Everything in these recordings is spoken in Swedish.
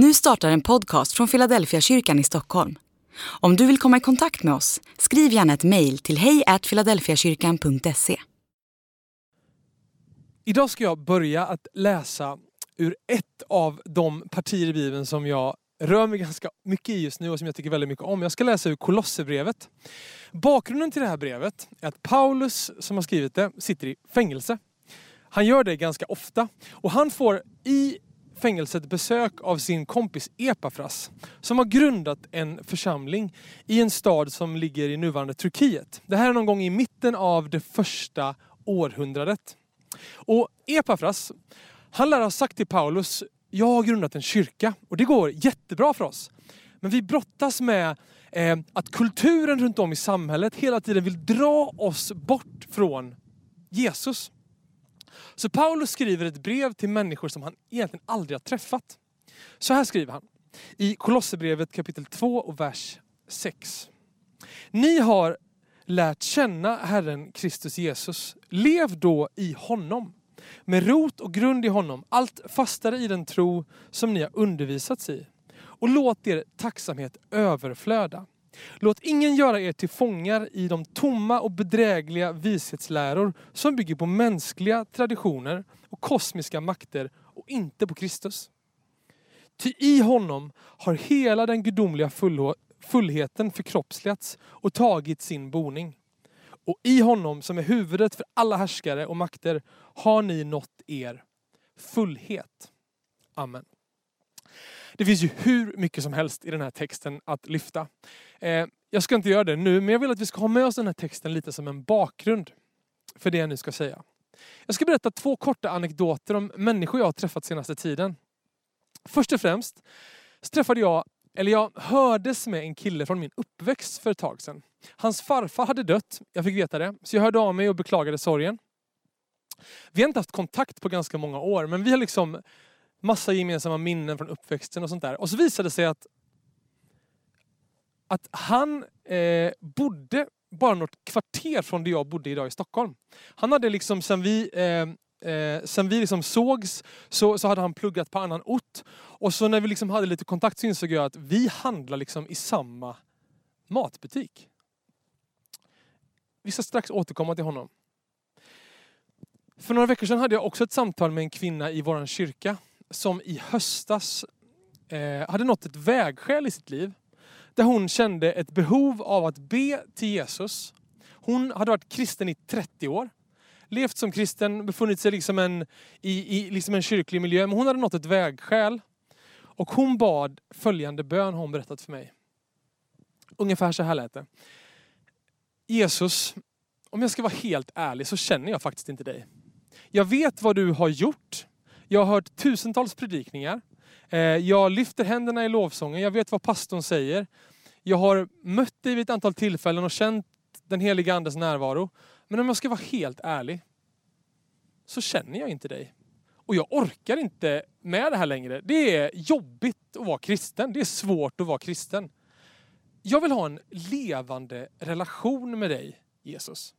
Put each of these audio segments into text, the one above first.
Nu startar en podcast från Philadelphia kyrkan i Stockholm. Om du vill komma i kontakt med oss, skriv gärna ett mejl till hejfiladelfiakyrkan.se. Idag ska jag börja att läsa ur ett av de partier i Bibeln som jag rör mig ganska mycket i just nu och som jag tycker väldigt mycket om. Jag ska läsa ur Kolosserbrevet. Bakgrunden till det här brevet är att Paulus, som har skrivit det, sitter i fängelse. Han gör det ganska ofta och han får i fängelset besök av sin kompis Epafras som har grundat en församling i en stad som ligger i nuvarande Turkiet. Det här är någon gång i mitten av det första århundradet. Och Epafras, han lär ha sagt till Paulus, jag har grundat en kyrka och det går jättebra för oss. Men vi brottas med eh, att kulturen runt om i samhället hela tiden vill dra oss bort från Jesus. Så Paulus skriver ett brev till människor som han egentligen aldrig har träffat. Så här skriver han i Kolosserbrevet kapitel 2 och vers 6. Ni har lärt känna Herren Kristus Jesus. Lev då i honom, med rot och grund i honom, allt fastare i den tro som ni har undervisats i. Och låt er tacksamhet överflöda. Låt ingen göra er till fångar i de tomma och bedrägliga vishetsläror som bygger på mänskliga traditioner och kosmiska makter och inte på Kristus. Ty i honom har hela den gudomliga fullheten förkroppsligats och tagit sin boning. Och i honom som är huvudet för alla härskare och makter har ni nått er fullhet. Amen. Det finns ju hur mycket som helst i den här texten att lyfta. Eh, jag ska inte göra det nu, men jag vill att vi ska ha med oss den här texten lite som en bakgrund för det jag nu ska säga. Jag ska berätta två korta anekdoter om människor jag har träffat senaste tiden. Först och främst så träffade jag, eller jag hördes med en kille från min uppväxt för ett tag sedan. Hans farfar hade dött, jag fick veta det, så jag hörde av mig och beklagade sorgen. Vi har inte haft kontakt på ganska många år, men vi har liksom massa gemensamma minnen från uppväxten och sånt där. Och så visade det sig att, att han eh, bodde bara något kvarter från där jag bodde idag i Stockholm. Han hade liksom sen vi eh, Eh, sen vi liksom sågs så, så hade han pluggat på annan ort. Och så när vi liksom hade lite kontakt så insåg jag att vi handlar liksom i samma matbutik. Vi ska strax återkomma till honom. För några veckor sedan hade jag också ett samtal med en kvinna i vår kyrka som i höstas eh, hade nått ett vägskäl i sitt liv. Där hon kände ett behov av att be till Jesus. Hon hade varit kristen i 30 år. Levt som kristen, befunnit sig liksom en, i, i liksom en kyrklig miljö. Men hon hade nått ett vägskäl. Och hon bad följande bön har hon berättat för mig. Ungefär så här lät det. Jesus, om jag ska vara helt ärlig så känner jag faktiskt inte dig. Jag vet vad du har gjort. Jag har hört tusentals predikningar. Eh, jag lyfter händerna i lovsången. Jag vet vad pastorn säger. Jag har mött dig vid ett antal tillfällen och känt den heliga andes närvaro. Men om jag ska vara helt ärlig så känner jag inte dig. Och jag orkar inte med det här längre. Det är jobbigt att vara kristen. Det är svårt att vara kristen. Jag vill ha en levande relation med dig, Jesus.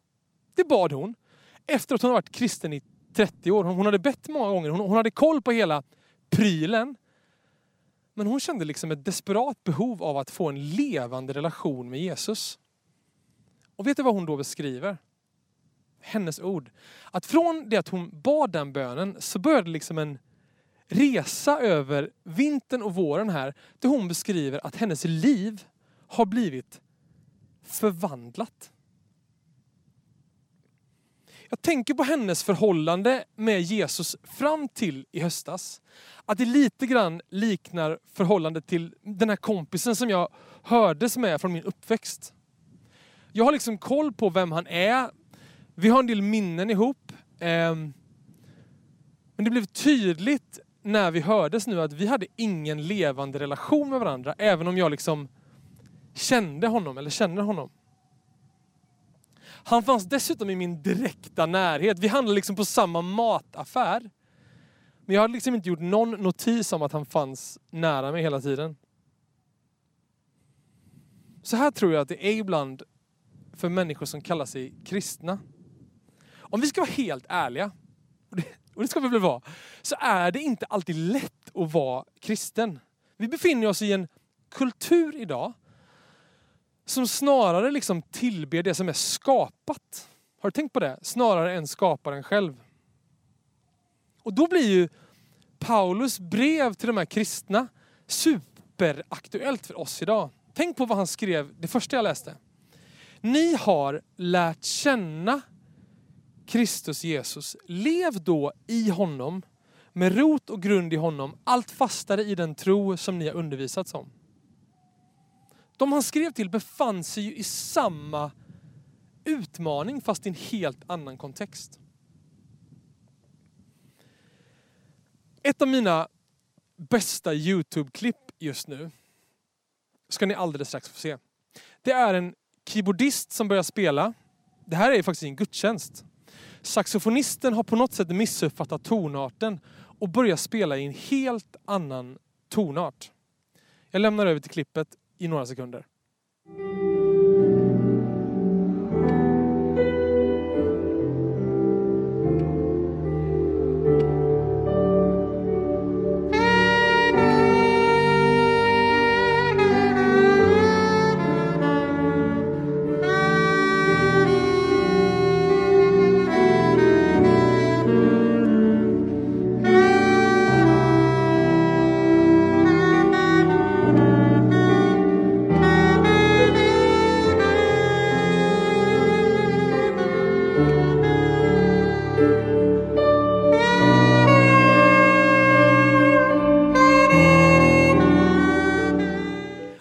Det bad hon. Efter att hon har varit kristen i 30 år. Hon hade bett många gånger. Hon, hon hade koll på hela prylen. Men hon kände liksom ett desperat behov av att få en levande relation med Jesus. Och vet du vad hon då beskriver? Hennes ord. Att från det att hon bad den bönen så började liksom en resa över vintern och våren här. Där hon beskriver att hennes liv har blivit förvandlat. Jag tänker på hennes förhållande med Jesus fram till i höstas. Att det lite grann liknar förhållandet till den här kompisen som jag hördes med från min uppväxt. Jag har liksom koll på vem han är. Vi har en del minnen ihop. Ehm, men det blev tydligt när vi hördes nu att vi hade ingen levande relation med varandra. Även om jag liksom kände honom eller känner honom. Han fanns dessutom i min direkta närhet. Vi handlade liksom på samma mataffär. Men jag hade liksom inte gjort någon notis om att han fanns nära mig hela tiden. Så här tror jag att det är ibland för människor som kallar sig kristna. Om vi ska vara helt ärliga, och det, ska vi väl vara, så är det inte alltid lätt att vara kristen. Vi befinner oss i en kultur idag som snarare liksom tillber det som är skapat. Har du tänkt på det? Snarare än skaparen själv. Och då blir ju Paulus brev till de här kristna superaktuellt för oss idag. Tänk på vad han skrev, det första jag läste. Ni har lärt känna Kristus Jesus. Lev då i honom, med rot och grund i honom, allt fastare i den tro som ni har undervisats om. De han skrev till befann sig ju i samma utmaning fast i en helt annan kontext. Ett av mina bästa Youtube-klipp just nu ska ni alldeles strax få se. Det är en keyboardist som börjar spela. Det här är faktiskt en gudstjänst. Saxofonisten har på något sätt missuppfattat tonarten och börjar spela i en helt annan tonart. Jag lämnar över till klippet i några sekunder.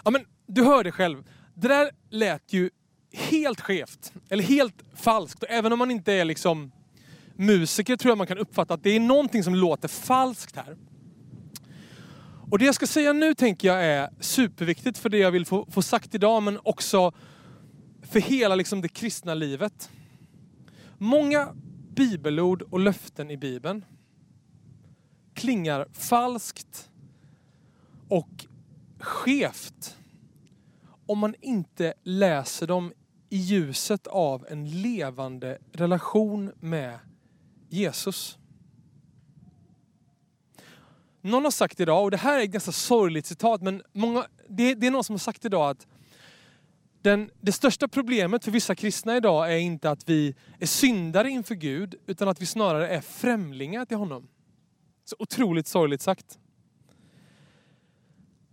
Ja, men du hör det själv. Det där lät ju helt skevt. Eller helt falskt. Och även om man inte är liksom musiker tror jag man kan uppfatta att det är någonting som låter falskt här. Och det jag ska säga nu tänker jag är superviktigt för det jag vill få, få sagt idag men också för hela liksom det kristna livet. Många bibelord och löften i Bibeln klingar falskt och skevt om man inte läser dem i ljuset av en levande relation med Jesus. Någon har sagt idag, och det här är ett ganska sorgligt citat, men många, det, det är någon som har sagt idag att den, det största problemet för vissa kristna idag är inte att vi är syndare inför Gud, utan att vi snarare är främlingar till honom. Så otroligt sorgligt sagt.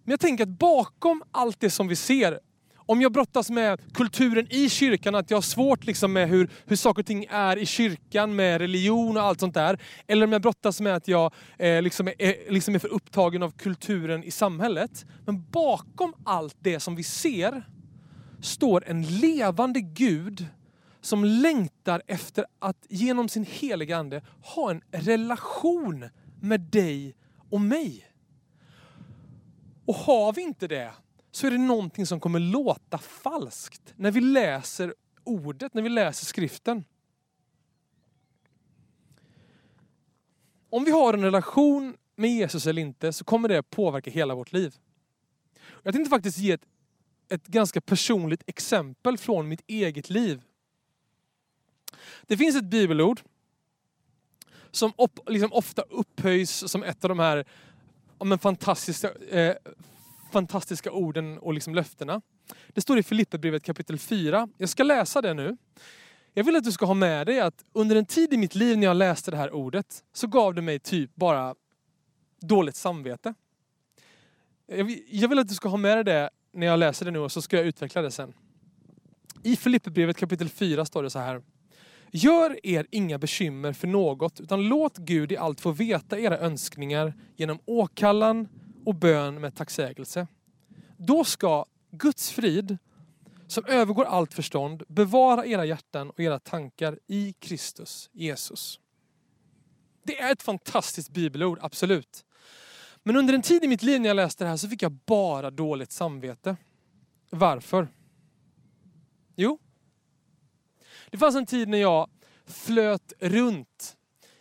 Men jag tänker att bakom allt det som vi ser, om jag brottas med kulturen i kyrkan, att jag har svårt liksom med hur, hur saker och ting är i kyrkan, med religion och allt sånt där. Eller om jag brottas med att jag eh, liksom är, liksom är för upptagen av kulturen i samhället. Men bakom allt det som vi ser står en levande Gud som längtar efter att genom sin heliga Ande ha en relation med dig och mig. Och har vi inte det så är det någonting som kommer låta falskt när vi läser ordet, när vi läser skriften. Om vi har en relation med Jesus eller inte så kommer det påverka hela vårt liv. Jag tänkte faktiskt ge ett, ett ganska personligt exempel från mitt eget liv. Det finns ett bibelord som op, liksom ofta upphöjs som ett av de här om de fantastiska, eh, fantastiska orden och liksom löftena. Det står i Filipperbrevet kapitel 4. Jag ska läsa det nu. Jag vill att du ska ha med dig att under en tid i mitt liv när jag läste det här ordet så gav det mig typ bara dåligt samvete. Jag vill att du ska ha med dig det när jag läser det nu och så ska jag utveckla det sen. I Filipperbrevet kapitel 4 står det så här. Gör er inga bekymmer för något, utan låt Gud i allt få veta era önskningar genom åkallan och bön med tacksägelse. Då ska Guds frid, som övergår allt förstånd, bevara era hjärtan och era tankar i Kristus Jesus. Det är ett fantastiskt bibelord, absolut. Men under en tid i mitt liv när jag läste det här så fick jag bara dåligt samvete. Varför? Jo, det fanns en tid när jag flöt runt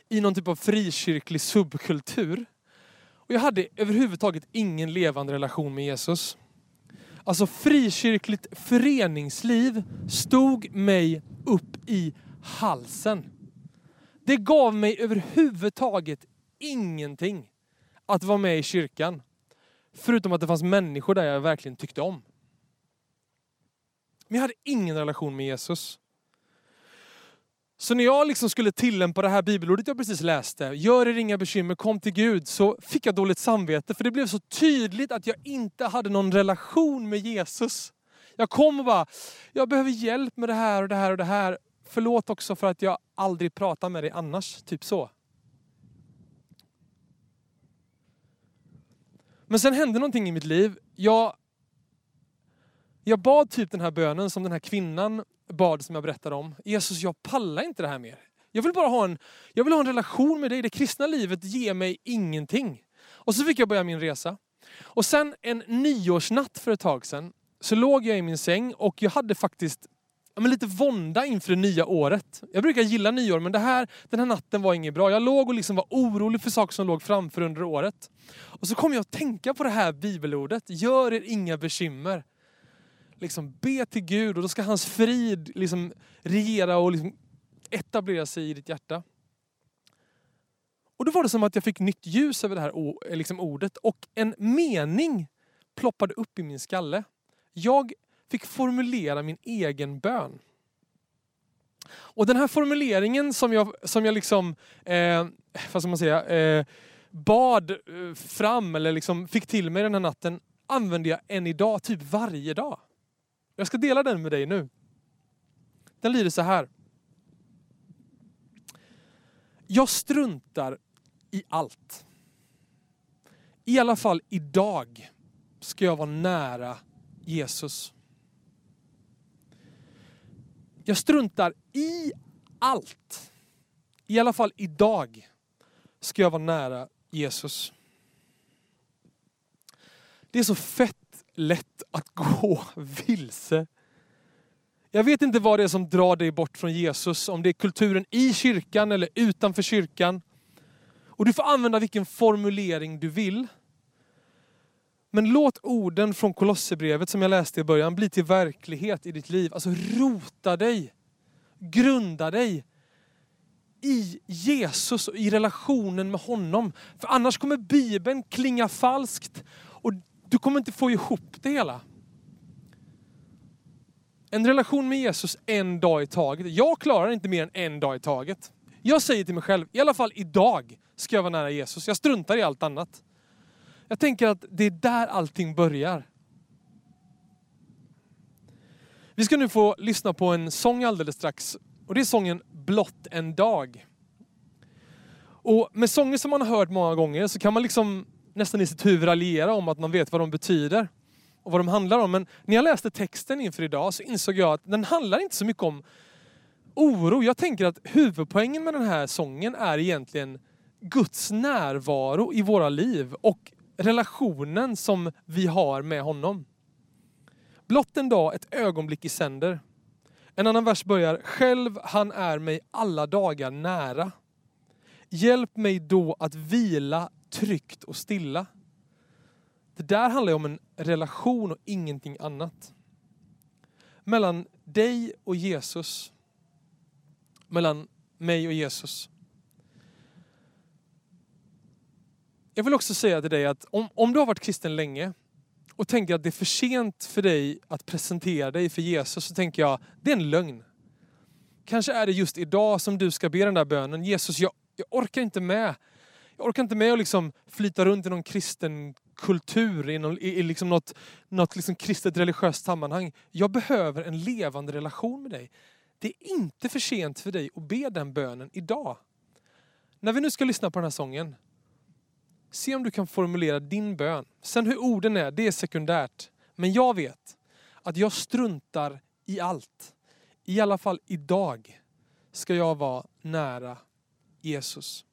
i någon typ av frikyrklig subkultur. Och jag hade överhuvudtaget ingen levande relation med Jesus. Alltså frikyrkligt föreningsliv stod mig upp i halsen. Det gav mig överhuvudtaget ingenting att vara med i kyrkan. Förutom att det fanns människor där jag verkligen tyckte om. Men jag hade ingen relation med Jesus. Så när jag liksom skulle tillämpa det här bibelordet jag precis läste, gör er inga bekymmer, kom till Gud, så fick jag dåligt samvete. För det blev så tydligt att jag inte hade någon relation med Jesus. Jag kom och bara, jag behöver hjälp med det här och det här och det här. Förlåt också för att jag aldrig pratar med dig annars. Typ så. Men sen hände någonting i mitt liv. Jag, jag bad typ den här bönen som den här kvinnan bad som jag berättade om. Jesus, jag pallar inte det här mer. Jag vill bara ha en, jag vill ha en relation med dig. Det kristna livet ger mig ingenting. Och så fick jag börja min resa. Och sen en nyårsnatt för ett tag sedan så låg jag i min säng och jag hade faktiskt ja, men lite vånda inför det nya året. Jag brukar gilla nyår men det här, den här natten var inget bra. Jag låg och liksom var orolig för saker som låg framför under året. Och så kom jag att tänka på det här bibelordet. Gör er inga bekymmer. Liksom be till Gud och då ska hans frid liksom regera och liksom etablera sig i ditt hjärta. Och då var det som att jag fick nytt ljus över det här eh, liksom ordet och en mening ploppade upp i min skalle. Jag fick formulera min egen bön. Och den här formuleringen som jag, som jag liksom, eh, vad ska man säga, eh, bad eh, fram eller liksom fick till mig den här natten använder jag än idag, typ varje dag. Jag ska dela den med dig nu. Den lyder så här. Jag struntar i allt. I alla fall idag ska jag vara nära Jesus. Jag struntar i allt. I alla fall idag ska jag vara nära Jesus. Det är så fett lätt att gå vilse. Jag vet inte vad det är som drar dig bort från Jesus, om det är kulturen i kyrkan eller utanför kyrkan. Och du får använda vilken formulering du vill. Men låt orden från Kolosserbrevet som jag läste i början bli till verklighet i ditt liv. Alltså rota dig, grunda dig i Jesus och i relationen med honom. För annars kommer Bibeln klinga falskt och du kommer inte få ihop det hela. En relation med Jesus en dag i taget. Jag klarar inte mer än en dag i taget. Jag säger till mig själv, i alla fall idag ska jag vara nära Jesus. Jag struntar i allt annat. Jag tänker att det är där allting börjar. Vi ska nu få lyssna på en sång alldeles strax. Och det är sången Blott en dag. Och med sånger som man har hört många gånger så kan man liksom nästan i sitt huvud raljera om att man vet vad de betyder och vad de handlar om. Men när jag läste texten inför idag så insåg jag att den handlar inte så mycket om oro. Jag tänker att huvudpoängen med den här sången är egentligen Guds närvaro i våra liv och relationen som vi har med honom. Blott en dag, ett ögonblick i sänder. En annan vers börjar, själv han är mig alla dagar nära. Hjälp mig då att vila tryggt och stilla. Det där handlar ju om en relation och ingenting annat. Mellan dig och Jesus. Mellan mig och Jesus. Jag vill också säga till dig att om, om du har varit kristen länge och tänker att det är för sent för dig att presentera dig för Jesus så tänker jag, det är en lögn. Kanske är det just idag som du ska be den där bönen. Jesus, jag, jag orkar inte med. Jag orkar inte med att liksom flyta runt i någon kristen kultur, i, någon, i, i liksom något, något liksom kristet religiöst sammanhang. Jag behöver en levande relation med dig. Det är inte för sent för dig att be den bönen idag. När vi nu ska lyssna på den här sången, Se om du kan formulera din bön. Sen hur orden är, det är sekundärt. Men jag vet att jag struntar i allt. I alla fall idag ska jag vara nära Jesus.